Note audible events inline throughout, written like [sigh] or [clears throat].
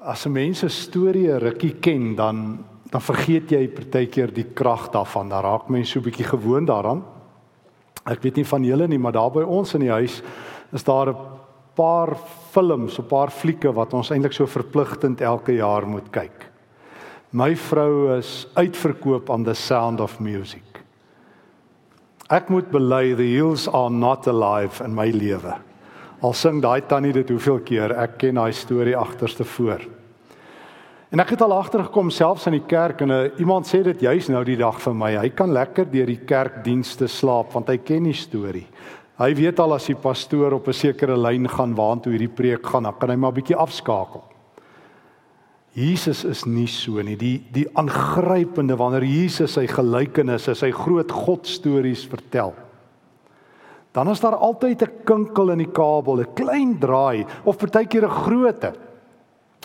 as 'n mens 'n storie 'n rukkie ken, dan dan vergeet jy partykeer die krag daarvan. Dan raak mens so 'n bietjie gewoond daaraan. Ek weet nie van julle nie, maar daar by ons in die huis is daar 'n paar films, 'n paar flieke wat ons eintlik so verpligtend elke jaar moet kyk. My vrou is uitverkoop aan The Sound of Music. Ek moet bely the hills are not alive in my lewe. Al sing daai tannie dit hoeveel keer, ek ken daai storie agterste voor. En ek het al agtergekom selfs in die kerk en uh, iemand sê dit juis nou die dag vir my. Hy kan lekker deur die kerkdienste slaap want hy ken die storie. Hy weet al as die pastoor op 'n sekere lyn gaan waantoe hierdie preek gaan, dan kan hy maar bietjie afskakel. Jesus is nie so nie. Die die aangrypende wanneer Jesus sy gelykenisse, sy groot God stories vertel. Dan is daar altyd 'n kinkel in die kabel, 'n klein draai of partykeer 'n grootte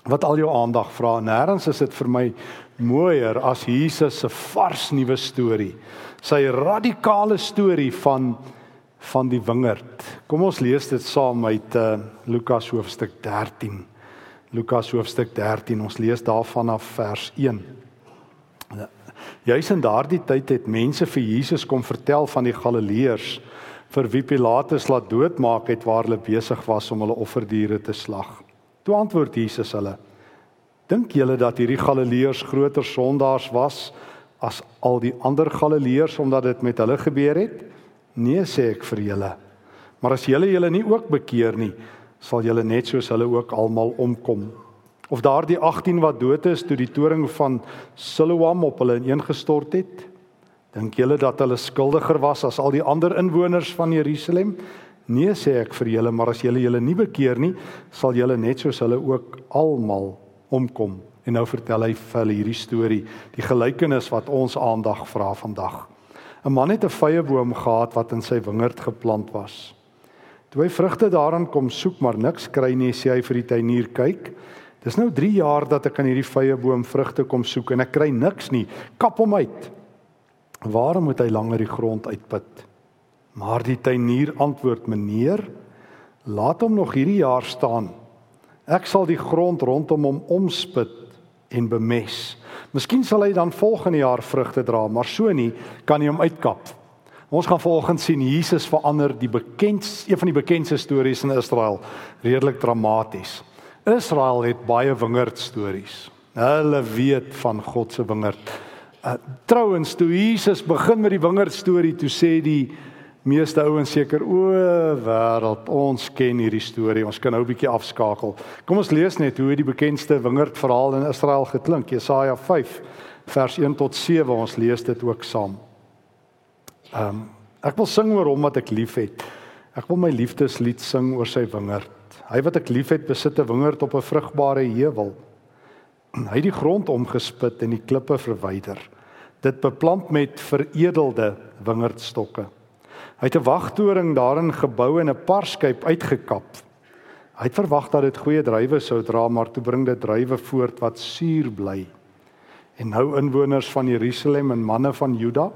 wat al jou aandag vra. Nêrens is dit vir my mooier as Jesus se vars nuwe storie. Sy radikale storie van van die wingerd. Kom ons lees dit saam uit uh, Lukas hoofstuk 13. Lukas hoofstuk 13. Ons lees daarvan af vers 1. Juis in daardie tyd het mense vir Jesus kom vertel van die Galileërs vir wie Pilatus laat doodmaak het waar hulle besig was om hulle offerdiere te slag. Toe antwoord Jesus hulle: Dink julle dat hierdie Galileërs groter sondaars was as al die ander Galileërs omdat dit met hulle gebeur het? Nee sê ek vir julle. Maar as julle julle nie ook bekeer nie, sal julle net soos hulle ook almal omkom. Of daardie 18 wat dood is toe die toring van Siloam op hulle ineengestort het? Dink julle dat hulle skuldiger was as al die ander inwoners van Jerusalem? Nee sê ek vir julle, maar as julle julle nie bekeer nie, sal julle net soos hulle ook almal omkom. En nou vertel hy vir hulle hierdie storie, die gelykenis wat ons aandag vra vandag. 'n Man het 'n vyeboom gehad wat in sy wingerd geplant was. Toe hy vrugte daaraan kom soek, maar niks kry nie, sê hy vir die tuinier: "Kyk, dis nou 3 jaar dat ek aan hierdie vyeboom vrugte kom soek en ek kry niks nie. Kap hom uit." Waarom moet hy langer die grond uitput? Maar die tuinier antwoord: "Meneer, laat hom nog hierdie jaar staan. Ek sal die grond rondom hom omspit en bemes. Miskien sal hy dan volgende jaar vrugte dra, maar so nie kan hy hom uitkap." Ons gaan volgens sien Jesus verander die bekendste een van die bekendste stories in Israel redelik dramaties. Israel het baie wingerd stories. Hulle weet van God se wingerd. Uh, trouwens toe Jesus begin met die wingerd storie, toe sê die meeste ouens seker o wêreld ons ken hierdie storie. Ons kan nou 'n bietjie afskakel. Kom ons lees net hoe die bekendste wingerd verhaal in Israel geklink. Jesaja 5 vers 1 tot 7 ons lees dit ook saam. Ehm um, ek wil sing oor hom wat ek liefhet. Ek wil my liefdeslied sing oor sy wingerd. Hy wat ek liefhet besit 'n wingerd op 'n vrugbare heuwel [clears throat] hy het die grond omgespit en die klippe verwyder dit beplant met veredelde wingerdstokke Hy het 'n wagtoring daarin gebou en 'n parskyp uitgekap. Hy het verwag dat dit goeie druiwe sou dra, maar toe bring dit druiwe voort wat suur bly. En nou inwoners van Jerusalem en manne van Juda,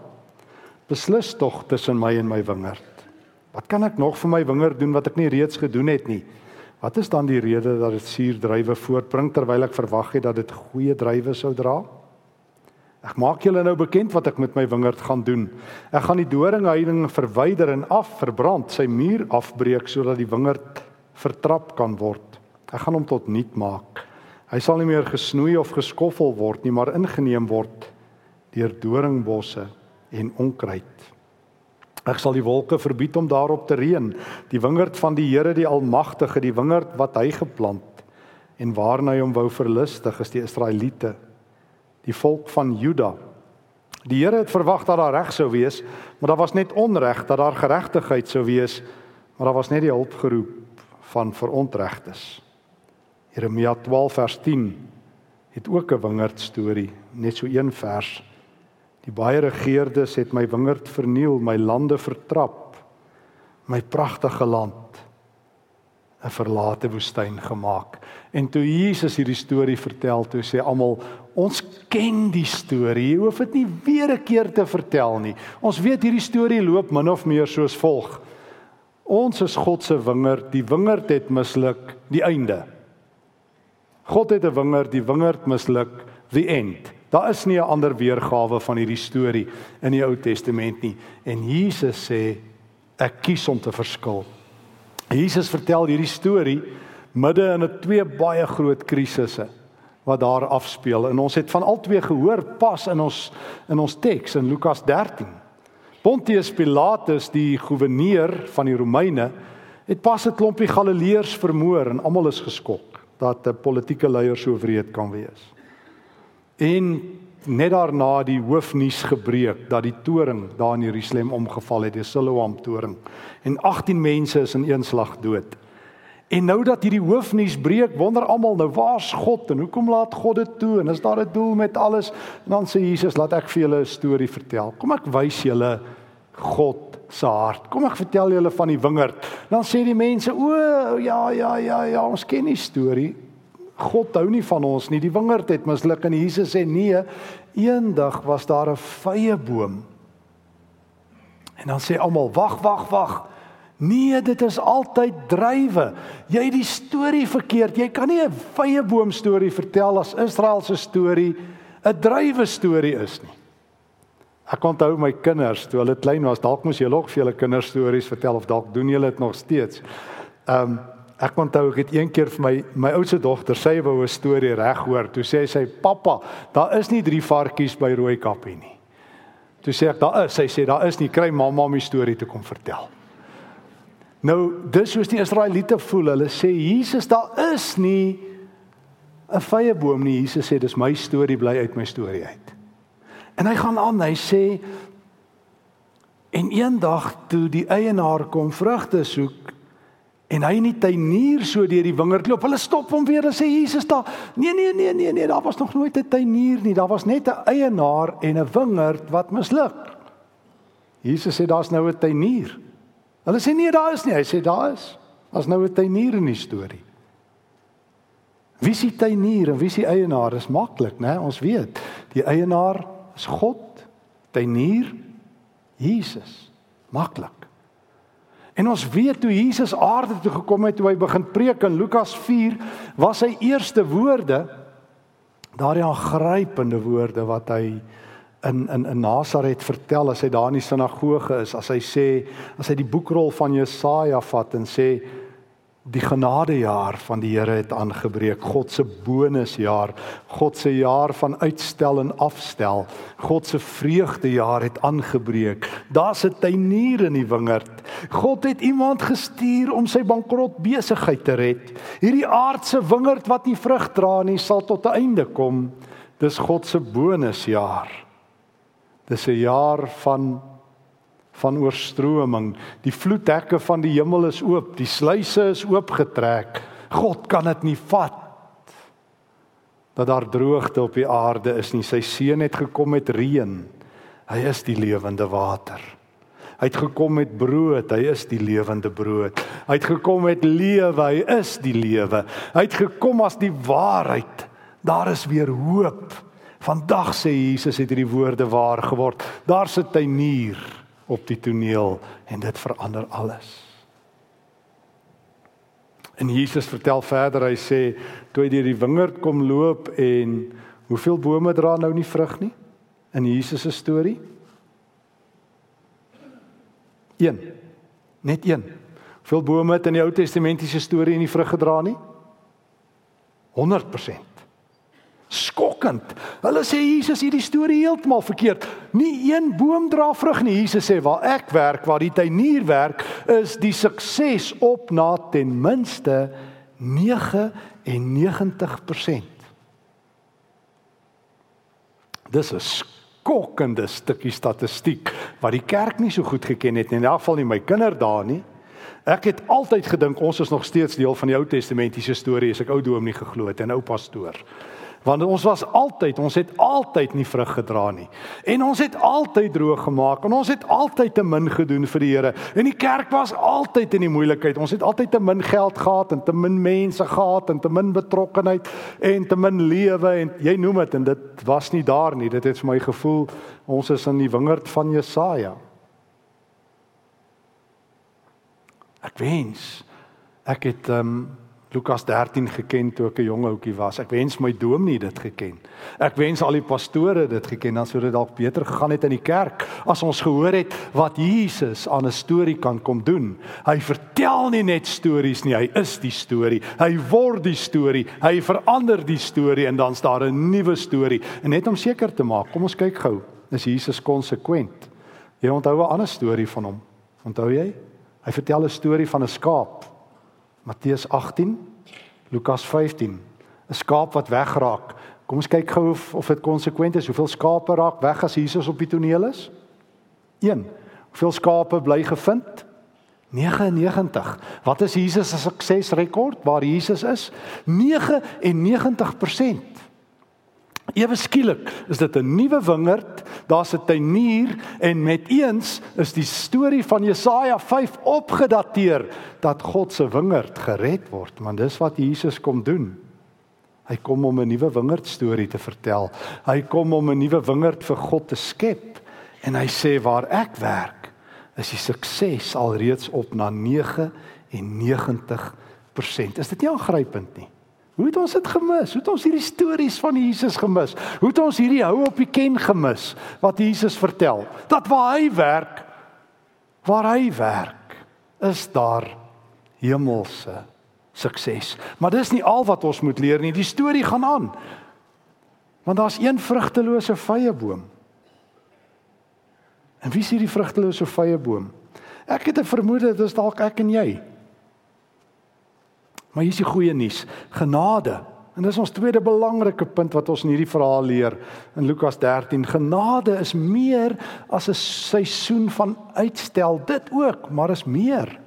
beslis tog tussen my en my wingerd. Wat kan ek nog vir my wingerd doen wat ek nie reeds gedoen het nie? Wat is dan die rede dat dit suur druiwe voortbring terwyl ek verwag het dat dit goeie druiwe sou dra? Ek maak julle nou bekend wat ek met my wingerd gaan doen. Ek gaan die doringheiding verwyder en afverbrand, sy muur afbreek sodat die wingerd vertrap kan word. Ek gaan hom tot niet maak. Hy sal nie meer gesnoei of geskoffel word nie, maar ingeneem word deur doringbosse en onkruid. Ek sal die wolke verbied om daarop te reën. Die wingerd van die Here die Almagtige, die wingerd wat hy geplant en waarna hy hom wou verlustig, is die Israeliete die volk van Juda. Die Here het verwag dat daar reg sou wees, maar daar was net onreg, dat daar geregtigheid sou wees, maar daar was net die hulp geroep van verontregtes. Jeremia 12 vers 10 het ook 'n wingerd storie, net so een vers. Die baie regeerdes het my wingerd verniel, my lande vertrap, my pragtige land 'n verlate woestyn gemaak. En toe Jesus hierdie storie vertel, toe sê almal, ons ken die storie. Jy hoef dit nie weer 'n keer te vertel nie. Ons weet hierdie storie loop min of meer soos volg. Ons is God se wingerd. Die wingerd het misluk, die einde. God het 'n wingerd, die wingerd misluk, the end. Daar is nie 'n ander weergawe van hierdie storie in die Ou Testament nie. En Jesus sê ek kies om te verskil. Jesus vertel hierdie storie midde in 'n twee baie groot krisisse wat daar afspeel en ons het van albei gehoor pas in ons in ons teks in Lukas 13. Pontius Pilatus, die goewerneur van die Romeine, het pas 'n klompie Galileërs vermoor en almal is geskok dat 'n politieke leier so wreed kan wees. En net daarna die hoofnuus gebreek dat die toring daar in Jerusalem omgeval het, die Siloam toring. En 18 mense is in een slag dood. En nou dat hierdie hoofnuus breek, wonder almal nou waar's God en hoekom laat God dit toe en is daar 'n doel met alles? En dan sê Jesus, laat ek vir julle 'n storie vertel. Kom ek wys julle God se hart. Kom ek vertel julle van die wingerd. Dan sê die mense, "O, ja, ja, ja, ja, ons ken die storie. God hou nie van ons nie. Die wingerd het misluk en Jesus sê, "Nee, eendag was daar 'n vrye boom." En dan sê almal, "Wag, wag, wag." Nee, dit is altyd drywe. Jy het die storie verkeerd. Jy kan nie 'n vye boom storie vertel as Israel se storie 'n drywe storie is nie. Ek onthou my kinders toe hulle klein was, dalk moes julle ook vir julle kinders stories vertel of dalk doen julle dit nog steeds. Ehm um, ek onthou ek het een keer vir my my oudste dogter sê wou 'n storie reg hoor. Toe sê sy: "Pappa, daar is nie drie varkies by Rooikappie nie." Toe sê ek: "Daar is." Sy sê: "Daar is nie. Kry mamma om die storie te kom vertel." Nou, dis soos die Israeliete voel. Hulle sê Jesus, daar is nie 'n vrye boom nie. Jesus sê dis my storie bly uit my storie uit. En hy gaan aan, hy sê en eendag toe die eienaar kom vrugte soek en hy nie tuinier so deur die wingerd loop. Hulle stop hom weer en sê Jesus daar. Nee nee nee nee nee, daar was nog nooit 'n tuinier nie. Daar was net 'n eienaar en 'n wingerd wat misluk. Jesus sê daar's nou 'n tuinier. Hulle sê nee, daar is nie. Hy sê daar is. As nou 'n tuinier in die storie. Wie is die tuinier en wie is die eienaar? Dis maklik, né? Ons weet. Die eienaar is God. Tuinier Jesus. Maklik. En ons weet toe Jesus aarde toe gekom het, toe hy begin preek in Lukas 4, was sy eerste woorde daardie aangrypende woorde wat hy in in in Nasaret vertel as hy daar in die sinagoge is, as hy sê, as hy die boekrol van Jesaja vat en sê die genadejaar van die Here het aangebreek, God se bonusjaar, God se jaar van uitstel en afstel, God se vreugdejaar het aangebreek. Daar's 'n tuinier in die wingerd. God het iemand gestuur om sy bankrot besigheid te red. Hierdie aardse wingerd wat nie vrug dra nie, sal tot 'n einde kom. Dis God se bonusjaar. Dis 'n jaar van van oorstroming. Die vloedhekke van die hemel is oop, die sluise is oopgetrek. God kan dit nie vat dat daar droogte op die aarde is nie. Sy seun het gekom met reën. Hy is die lewende water. Hy het gekom met brood, hy is die lewende brood. Hy het gekom met lewe, hy is die lewe. Hy het gekom as die waarheid. Daar is weer hoop. Vandag sê Jesus het hierdie woorde waar geword. Daar's 'n tuinier op die toneel en dit verander alles. En Jesus vertel verder, hy sê toe hy deur die wingerd kom loop en hoeveel bome dra nou nie vrug nie in Jesus se storie? 1. Net 1. Hoeveel bome het in die Ou Testamentiese storie nie vrug gedra nie? 100% skokkend. Hulle sê Jesus hierdie storie heeltemal verkeerd. Nie een boom dra vrug nie. Jesus sê waar ek werk, waar die tuinier werk, is die sukses op na ten minste 99%. Dis 'n skokkende stukkie statistiek wat die kerk nie so goed geken het nie. In elk geval nie my kinders daar nie. Ek het altyd gedink ons is nog steeds deel van die Ou Testamentiese storie as ek ou dominee geglo het en ou pastoor want ons was altyd ons het altyd nie vrug gedra nie. En ons het altyd droog gemaak en ons het altyd te min gedoen vir die Here. En die kerk was altyd in die moeilikheid. Ons het altyd te min geld gehad en te min mense gehad en te min betrokkenheid en te min lewe en jy noem dit en dit was nie daar nie. Dit het vir my gevoel ons is in die wingerd van Jesaja. Ek wens ek het um, Lukas 13 geken toe ek 'n jong ouetjie was. Ek wens my dominee dit geken. Ek wens al die pastore dit geken dan sou dit dalk beter gegaan het in die kerk as ons gehoor het wat Jesus aan 'n storie kan kom doen. Hy vertel nie net stories nie, hy is die storie. Hy word die storie. Hy verander die storie en dan's daar 'n nuwe storie. En net om seker te maak, kom ons kyk gou. Is Jesus konsekwent? Jy onthou 'n ander storie van hom. Onthou jy? Hy vertel 'n storie van 'n skaap Matteus 18, Lukas 15. 'n Skaap wat wegraak. Kom ons kyk gou of of dit konsekwent is. Hoeveel skape raak weg as Jesus op die toneel is? 1. Hoeveel skape bly gevind? 99. Wat is Jesus se suksesrekord waar Jesus is? 99%. Ewe skielik is dit 'n nuwe wingerd, daar's 'n tuinier en met eens is die storie van Jesaja 5 opgedateer dat God se wingerd gered word, want dis wat Jesus kom doen. Hy kom om 'n nuwe wingerd storie te vertel. Hy kom om 'n nuwe wingerd vir God te skep en hy sê waar ek werk, is die sukses alreeds op na 99%. Is dit nie aangrypend nie? Hoe het ons dit gemis? Hoe het ons hierdie stories van Jesus gemis? Hoe het ons hierdie hou op die ken gemis wat Jesus vertel? Dat waar hy werk, waar hy werk, is daar hemelse sukses. Maar dis nie al wat ons moet leer nie. Die storie gaan aan. Want daar's een vrugtelose vyeboom. En wie is hierdie vrugtelose vyeboom? Ek het 'n vermoede dit is dalk ek en jy. Maar hier is die goeie nuus, genade. En dis ons tweede belangrike punt wat ons in hierdie verhaal leer in Lukas 13. Genade is meer as 'n seisoen van uitstel, dit ook, maar is meer.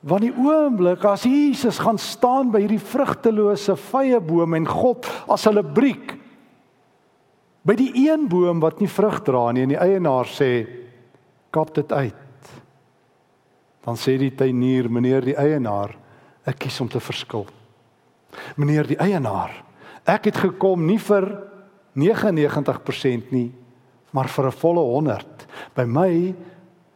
Want die oomblik as Jesus gaan staan by hierdie vrugtelose vyeboom en God as hulle briek by die een boom wat nie vrug dra nie en die eienaar sê kap dit uit. Dan sê die tuinier, meneer die eienaar, Ek kies om te verskil. Meneer die eienaar, ek het gekom nie vir 99% nie, maar vir 'n volle 100. By my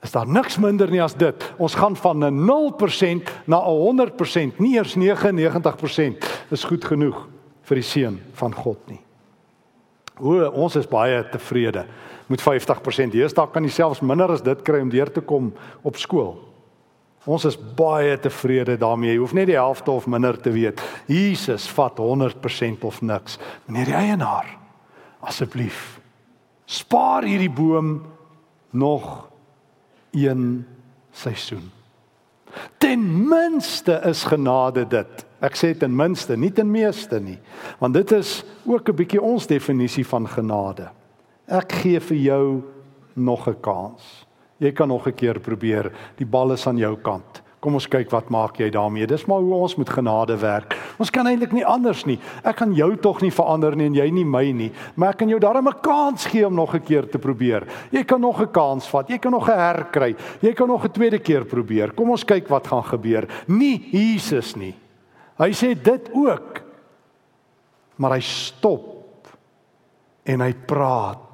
is daar niks minder nie as dit. Ons gaan van 'n 0% na 'n 100%, nie eers 99% is goed genoeg vir die seun van God nie. O, ons is baie tevrede met 50%. Hier staan kan jy selfs minder as dit kry om deur te kom op skool. Ons is baie tevrede daarmee. Jy hoef net die helfte of minder te weet. Jesus vat 100% of niks. Meneer die eienaar, asseblief spaar hierdie boom nog een seisoen. Ten minste is genade dit. Ek sê ten minste, nie ten meeste nie. Want dit is ook 'n bietjie ons definisie van genade. Ek gee vir jou nog 'n kans. Jy kan nog 'n keer probeer. Die bal is aan jou kant. Kom ons kyk wat maak jy daarmee. Dis maar hoe ons met genade werk. Ons kan eintlik nie anders nie. Ek kan jou tog nie verander nie en jy nie my nie, maar ek kan jou darm 'n kans gee om nog 'n keer te probeer. Jy kan nog 'n kans vat. Jy kan nog 'n herkry. Jy kan nog 'n tweede keer probeer. Kom ons kyk wat gaan gebeur. Nie Jesus nie. Hy sê dit ook. Maar hy stop en hy praat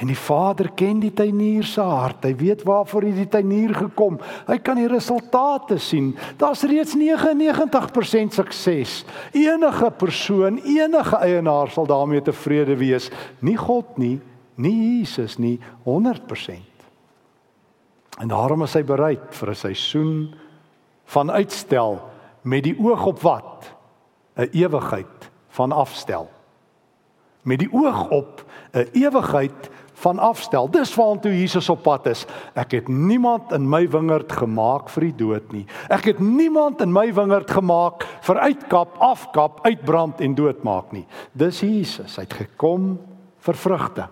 En die Vader ken die tuinier se hart. Hy weet waarvoor hy die tuinier gekom. Hy kan die resultate sien. Daar's reeds 99% sukses. Enige persoon, enige eienaar sal daarmee tevrede wees. Nie God nie, nie Jesus nie, 100%. En daarom is hy bereid vir 'n seisoen van uitstel met die oog op wat? 'n Ewigheid van afstel. Met die oog op 'n ewigheid van afstel. Dis waartoe Jesus op pad is. Ek het niemand in my wingerd gemaak vir die dood nie. Ek het niemand in my wingerd gemaak vir uitkap, afkap, uitbrand en doodmaak nie. Dis Jesus. Hy het gekom vir vrugte.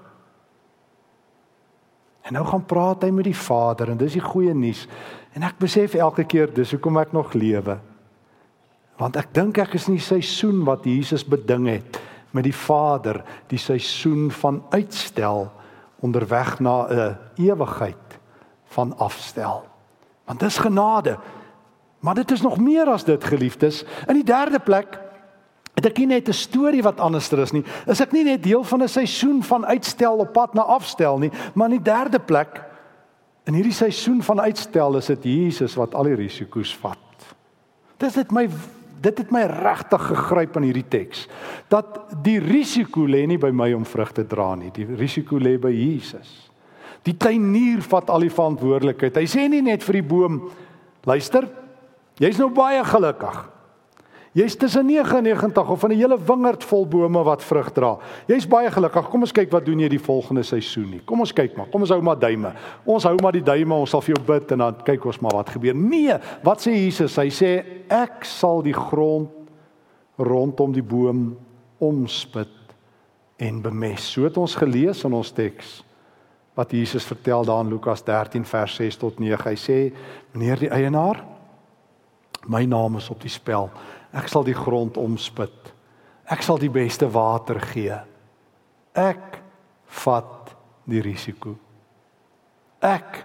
En nou gaan praat hy met die Vader en dis die goeie nuus. En ek besef elke keer dis hoekom ek nog lewe. Want ek dink ek is in die seisoen wat Jesus beding het met die Vader, die seisoen van uitstel onderweg na 'n ewigheid van afstel. Want dis genade. Maar dit is nog meer as dit geliefdes. In die derde plek het ek nie net 'n storie wat anderster is nie. Is ek nie net deel van 'n seisoen van uitstel op pad na afstel nie, maar in die derde plek in hierdie seisoen van uitstel is dit Jesus wat al die risiko's vat. Dis dit my dit het my regtig gegryp aan hierdie teks dat die risiko lê nie by my om vrug te dra nie die risiko lê by Jesus. Die tuinier vat al die verantwoordelikheid. Hy sê nie net vir die boom luister jy's nou baie gelukkig Jy's tussen 99 of van 'n hele wingerd vol bome wat vrug dra. Jy's baie gelukkig. Kom ons kyk wat doen jy die volgende seisoen nie. Kom ons kyk maar. Kom ons hou maar duime. Ons hou maar die duime. Ons sal vir jou bid en dan kyk ons maar wat gebeur. Nee, wat sê Jesus? Hy sê ek sal die grond rondom die boom omspit en bemest. So het ons gelees in ons teks wat Jesus vertel daar in Lukas 13 vers 6 tot 9. Hy sê: "Meneer die eienaar, my naam is op die spel." Ek sal die grond omspit. Ek sal die beste water gee. Ek vat die risiko. Ek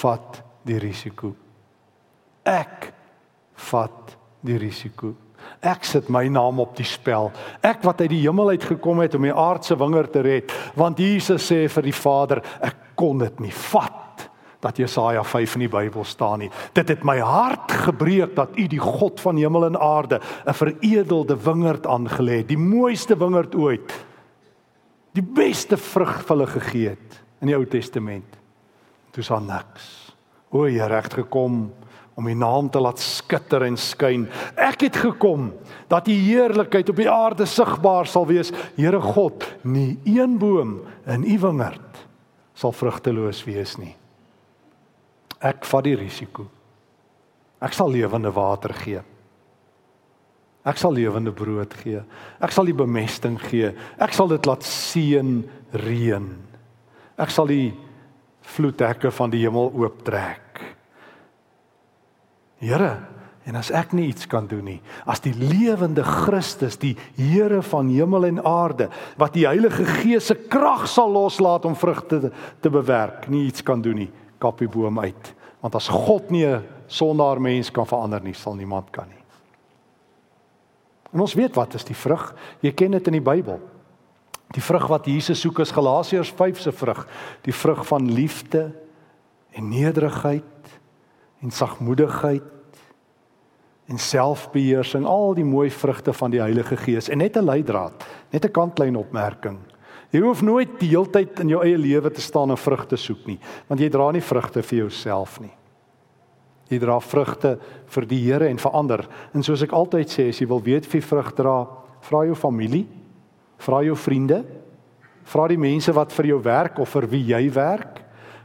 vat die risiko. Ek vat die risiko. Ek sit my naam op die spel. Ek wat uit die hemel uit gekom het om die aardse wingerd te red, want Jesus sê vir die Vader, ek kon dit nie vat dat Jesaja 5 in die Bybel staan nie. Dit het my hart gebreek dat U die God van hemel en aarde 'n veredelde wingerd aangelê het, die mooiste wingerd ooit. Die beste vrug vir hulle gegee het in die Ou Testament. Toe's aan niks. O, jy reg gekom om U naam te laat skitter en skyn. Ek het gekom dat U heerlikheid op die aarde sigbaar sal wees. Here God, nie een boom in U wingerd sal vrugteloos wees nie. Ek vat die risiko. Ek sal lewende water gee. Ek sal lewende brood gee. Ek sal die bemesting gee. Ek sal dit laat seën reën. Ek sal die vloedhekke van die hemel ooptrek. Here, en as ek nie iets kan doen nie, as die lewende Christus, die Here van hemel en aarde, wat die Heilige Gees se krag sal loslaat om vrugte te, te bewerk, nie iets kan doen nie kap die boom uit. Want as God nie 'n sondaar mens kan verander nie, sal niemand kan nie. En ons weet wat is die vrug? Jy ken dit in die Bybel. Die vrug wat Jesus soek is Galasiërs 5 se vrug, die vrug van liefde en nederigheid en sagmoedigheid en selfbeheersing, al die mooi vrugte van die Heilige Gees en net 'n leidraad, net 'n kantlyn opmerking. Jy hoef nooit die hele tyd in jou eie lewe te staan en vrugte soek nie, want jy dra nie vrugte vir jouself nie. Jy dra vrugte vir die Here en vir ander. En soos ek altyd sê, as jy wil weet wie vrug dra, vra jou familie, vra jou vriende, vra die mense wat vir jou werk of vir wie jy werk.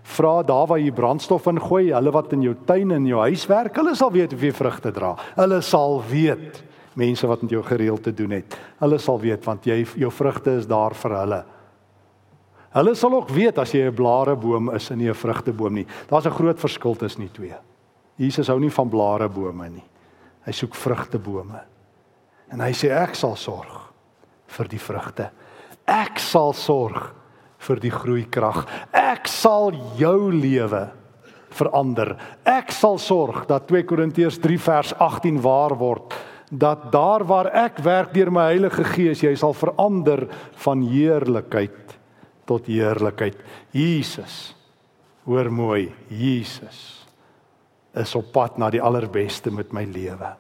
Vra daar waar jy brandstof ingooi, hulle wat in jou tuin en jou huis werk, hulle sal weet of jy vrugte dra. Hulle sal weet mense wat met jou gereeld te doen het. Hulle sal weet want jy jou vrugte is daar vir hulle. Hulle sal ook weet as jy 'n blareboom is en nie 'n vrugteboom nie. Daar's 'n groot verskil tussen die twee. Jesus hou nie van blarebome nie. Hy soek vrugtebome. En hy sê ek sal sorg vir die vrugte. Ek sal sorg vir die groeikrag. Ek sal jou lewe verander. Ek sal sorg dat 2 Korintiërs 3 vers 18 waar word dat daar waar ek werk deur my Heilige Gees jy sal verander van heerlikheid tot heerlikheid. Jesus. Hoor mooi, Jesus is op pad na die allerbeste met my lewe.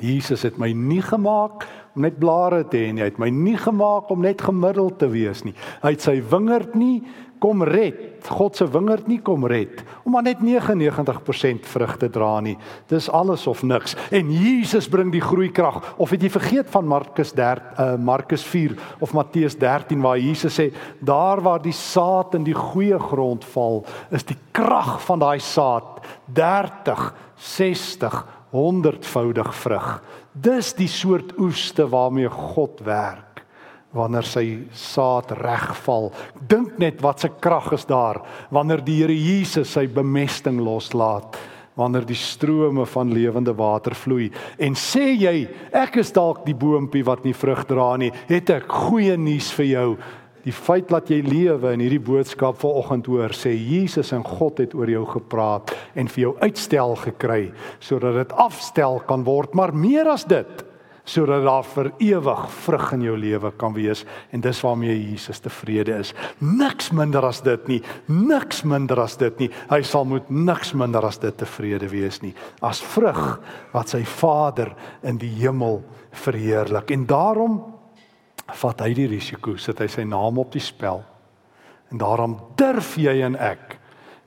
Jesus het my nie gemaak om net blare te hê nie. Hy het my nie gemaak om net gemiddeld te wees nie. Hy het sy wingerd nie kom red. God se wingerd nie kom red om net 99% vrug te dra nie. Dis alles of niks. En Jesus bring die groeikrag. Of het jy vergeet van Markus 3 uh eh, Markus 4 of Matteus 13 waar Jesus sê daar waar die saad in die goeie grond val, is die krag van daai saad 30, 60, 100voudig vrug. Dis die soort oeste waarmee God werk wanneer sy saad regval. Dink net wat se krag is daar wanneer die Here Jesus sy bemesting loslaat, wanneer die strome van lewende water vloei. En sê jy, ek is dalk die boontjie wat nie vrug dra nie, het ek goeie nuus vir jou. Die feit dat jy lewe in hierdie boodskap vanoggend hoor, sê Jesus en God het oor jou gepraat en vir jou uitstel gekry sodat dit afstel kan word, maar meer as dit, sodat daar vir ewig vrug in jou lewe kan wees en dis waarmee Jesus tevrede is. Niks minder as dit nie, niks minder as dit nie. Hy sal moet niks minder as dit tevrede wees nie as vrug wat sy Vader in die hemel verheerlik. En daarom vat hy die risiko, sit hy sy naam op die spel. En daarom durf jy en ek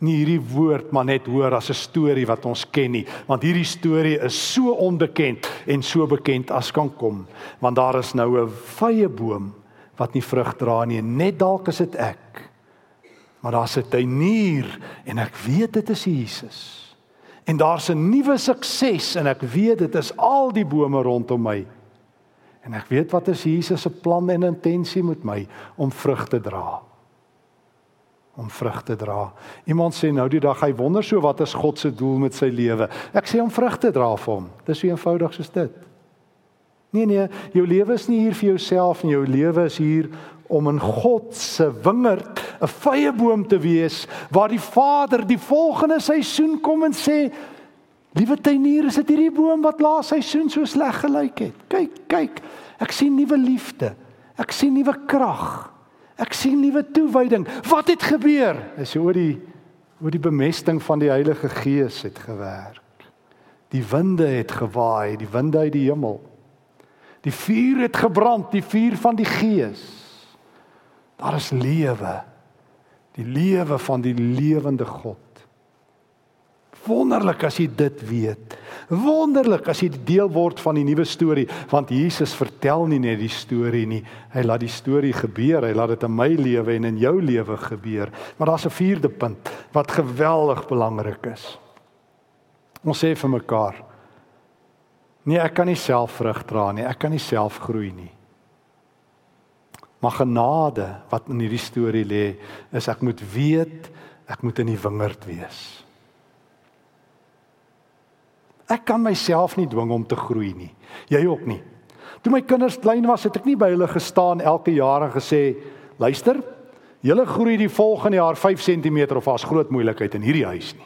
nie hierdie woord maar net hoor as 'n storie wat ons ken nie, want hierdie storie is so onbekend en so bekend as kan kom, want daar is nou 'n vye boom wat nie vrug dra nie, net dalk is dit ek. Maar daar's 'n tuinier en ek weet dit is Jesus. En daar's 'n nuwe sukses en ek weet dit is al die bome rondom my. En ek weet wat is Jesus se plan en intensie met my om vrug te dra om vrug te dra. Iemand sê nou die dag hy wonder so wat is God se doel met sy lewe. Ek sê om vrug te dra vir hom. Dis so eenvoudig soos dit. Nee nee, jou lewe is nie hier vir jouself en jou lewe is hier om in God se wingerd 'n vrye boom te wees waar die Vader die volgende seisoen kom en sê Liewe tuinier, is dit hierdie boom wat laas seisoen so sleg gelyk het? Kyk, kyk. Ek sien nuwe liefde. Ek sien nuwe krag. Ek sien nuwe toewyding. Wat het gebeur? Is oor die oor die bemesting van die Heilige Gees het gewerk. Die winde het gewaai, die winde uit die hemel. Die vuur het gebrand, die vuur van die Gees. Daar is lewe. Die lewe van die lewende God. Wonderlik as jy dit weet. Wonderlik as jy deel word van die nuwe storie, want Jesus vertel nie net die storie nie. Hy laat die storie gebeur. Hy laat dit in my lewe en in jou lewe gebeur. Maar daar's 'n vierde punt wat geweldig belangrik is. Ons sê vir mekaar: Nee, ek kan nie self vrug dra nie. Ek kan nie self groei nie. Maar genade wat in hierdie storie lê, is ek moet weet ek moet in die wingerd wees. Ek kan myself nie dwing om te groei nie. Jy ook nie. Toe my kinders klein was, het ek nie by hulle gestaan elke jaar en gesê, "Luister, julle groei die volgende jaar 5 cm of as groot moeilikheid in hierdie huis nie."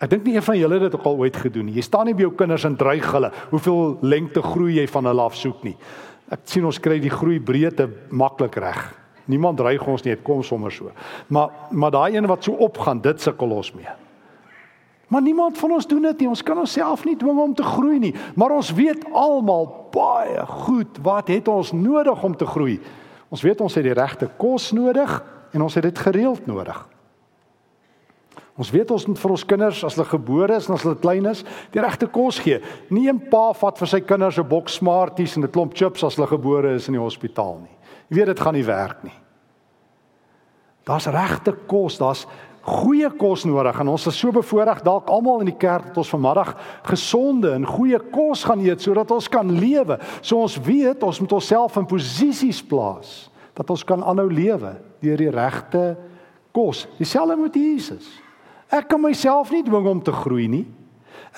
Ek dink nie een van julle het dit ook al ooit gedoen nie. Jy staan nie by jou kinders en dreig hulle, "Hoeveel lengte groei jy van hulle af soek nie." Ek sien ons kry die groei breedte maklik reg. Niemand dreig ons nie, dit kom sommer so. Maar maar daai een wat so opgaan, dit sukkel ons mee. Maar niemand van ons doen dit nie. Ons kan onsself nie dwing om te groei nie, maar ons weet almal baie goed wat het ons nodig om te groei. Ons weet ons het die regte kos nodig en ons het dit gereeld nodig. Ons weet ons moet vir ons kinders as hulle gebore is en as hulle klein is, die regte kos gee. Nie 'n pa vat vir sy kinders 'n boks Smarties en 'n klomp chips as hulle gebore is in die hospitaal nie. Jy weet dit gaan nie werk nie. Daar's regte kos, daar's goeie kos nodig en ons is so bevoorreg dalk almal in die kerk dat ons vanmiddag gesonde en goeie kos gaan eet sodat ons kan lewe. So ons weet ons moet onsself in posisies plaas dat ons kan aanhou lewe deur die regte kos. Dieselfde met Jesus. Ek kan myself nie dwing om te groei nie.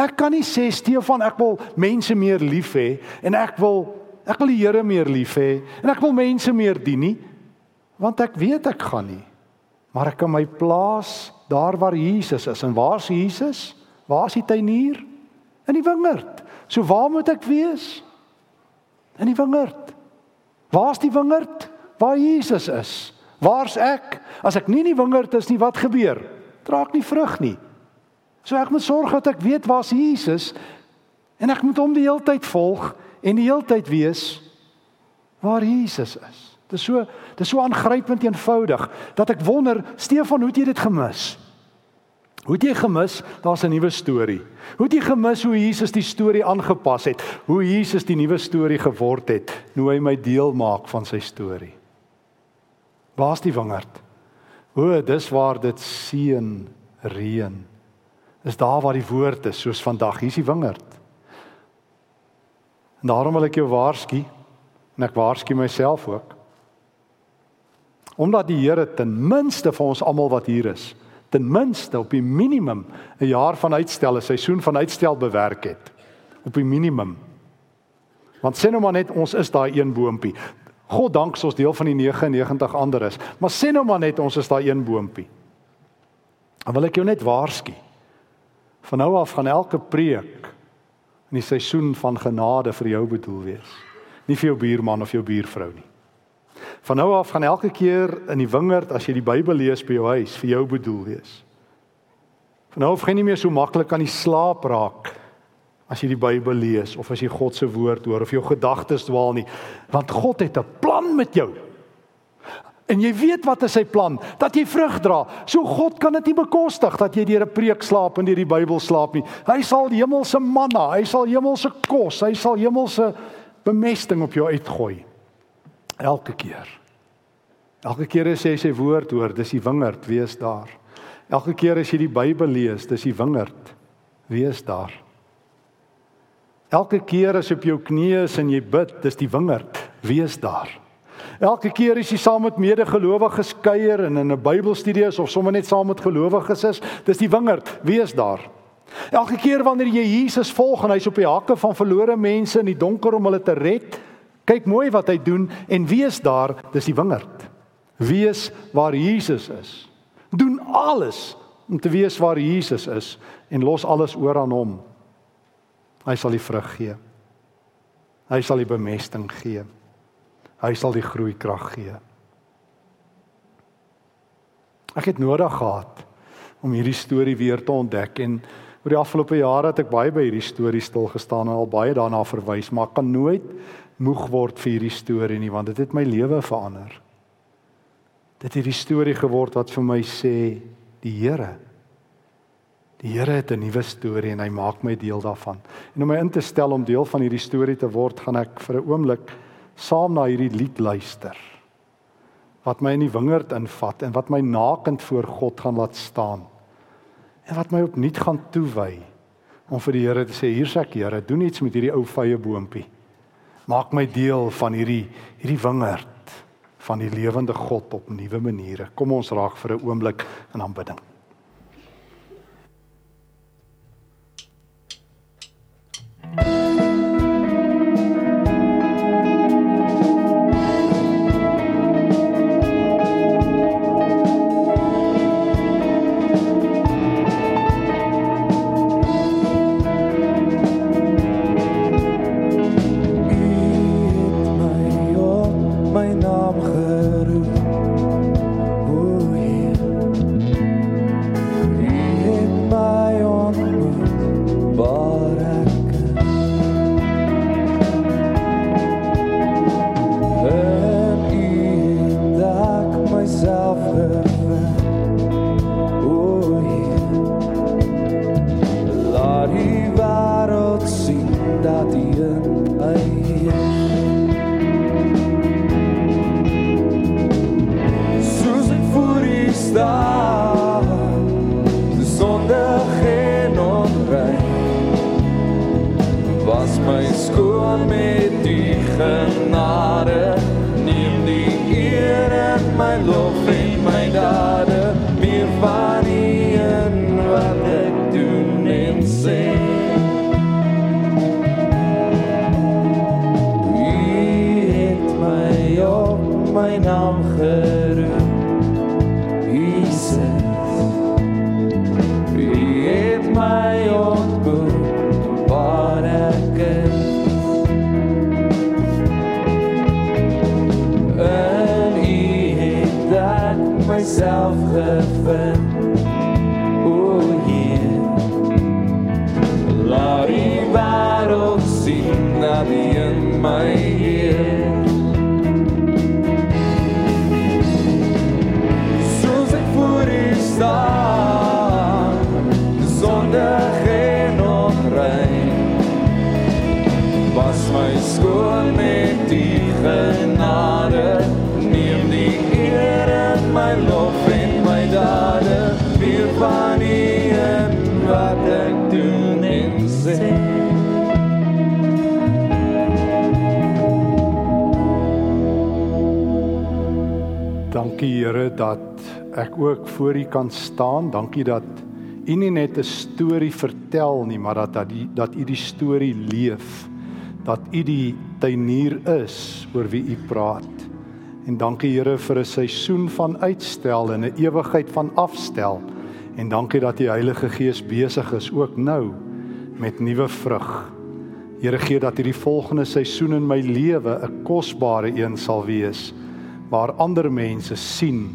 Ek kan nie sê Stefan ek wil mense meer lief hê en ek wil ek wil die Here meer lief hê en ek wil mense meer dien nie want ek weet ek gaan nie Maar ek kan my plaas daar waar Jesus is. En waar is Jesus? Waar is die tuinier? In die wingerd. So waar moet ek wees? In die wingerd. Waar is die wingerd? Waar Jesus is. Waar's ek? As ek nie in die wingerd is nie, wat gebeur? Draak nie vrug nie. So ek moet sorg dat ek weet waar's Jesus en ek moet hom die hele tyd volg en die hele tyd weet waar Jesus is. Dit is so dit is so aangrypend eenvoudig dat ek wonder Stefan, hoe het jy dit gemis? Hoe het jy gemis? Daar's 'n nuwe storie. Hoe het jy gemis hoe Jesus die storie aangepas het? Hoe Jesus die nuwe storie geword het? Nou hy my deel maak van sy storie. Waar's die wingerd? O, dis waar dit seën reën. Is daar waar die woord is soos vandag. Hier's die wingerd. En daarom wil ek jou waarsku en ek waarsku myself ook. Omdat die Here ten minste vir ons almal wat hier is, ten minste op die minimum 'n jaar van uitstel, 'n seisoen van uitstel bewerk het. Op die minimum. Want sê nou maar net ons is daai een boontjie. God dank ons deel van die 99 ander is, maar sê nou maar net ons is daai een boontjie. Dan wil ek jou net waarsku. Van nou af gaan elke preek in die seisoen van genade vir jou bedoel wees. Nie vir jou buurman of jou buurvrou nie. Van nou af gaan elke keer in die wingerd as jy die Bybel lees by jou huis vir jou bedoel wees. Van nou af gaan nie meer so maklik aan die slaap raak as jy die Bybel lees of as jy God se woord hoor of jou gedagtes dwaal nie, want God het 'n plan met jou. En jy weet wat is sy plan? Dat jy vrug dra. So God kan dit nie bekostig dat jy deur 'n preek slaap en deur die Bybel slaap nie. Hy sal hemelse manna, hy sal hemelse kos, hy sal hemelse bemesting op jou uitgooi. Elke keer. Elke keer as jy sy woord hoor, dis die wingerd, wees daar. Elke keer as jy die Bybel lees, dis die wingerd, wees daar. Elke keer as jy op jou knieë is en jy bid, dis die wingerd, wees daar. Elke keer as jy saam met medegelowiges kuier en in 'n Bybelstudie is of sommer net saam met gelowiges is, dis die wingerd, wees daar. Elke keer wanneer jy Jesus volg en hy's op die hakke van verlore mense in die donker om hulle te red, kyk mooi wat hy doen en wees daar, dis die wingerd. Wees waar Jesus is. Doen alles om te wees waar Jesus is en los alles oor aan hom. Hy sal die vrug gee. Hy sal die bemesting gee. Hy sal die groei krag gee. Ek het nodig gehad om hierdie storie weer te ontdek en oor die afgelope jare het ek baie by hierdie storie stil gestaan en al baie daarna verwys, maar kan nooit moeg word vir hierdie storie nie want dit het my lewe verander. Dit het die storie geword wat vir my sê die Here Die Here het 'n nuwe storie en hy maak my deel daarvan. En om my in te stel om deel van hierdie storie te word, gaan ek vir 'n oomblik saam na hierdie lied luister wat my in die wingerd invat en wat my nakend voor God gaan laat staan en wat my opnuut gaan toewy om vir die Here te sê hier's ek Here doen iets met hierdie ou vye boontjie maak my deel van hierdie hierdie wingerd van die lewende God op nuwe maniere. Kom ons raak vir 'n oomblik in aanbidding Dankie Here dat ek ook voor U kan staan. Dankie dat U nie net 'n storie vertel nie, maar dat dat U dat U die storie leef. Dat U die tuinier is oor wie U praat. En dankie Here vir 'n seisoen van uitstel en 'n ewigheid van afstel. En dankie dat die Heilige Gees besig is ook nou met nuwe vrug Here gee dat hierdie volgende seisoen in my lewe 'n kosbare een sal wees waar ander mense sien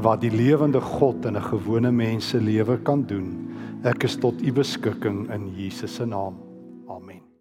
wat die lewende God in 'n gewone mens se lewe kan doen. Ek is tot u beskikking in Jesus se naam.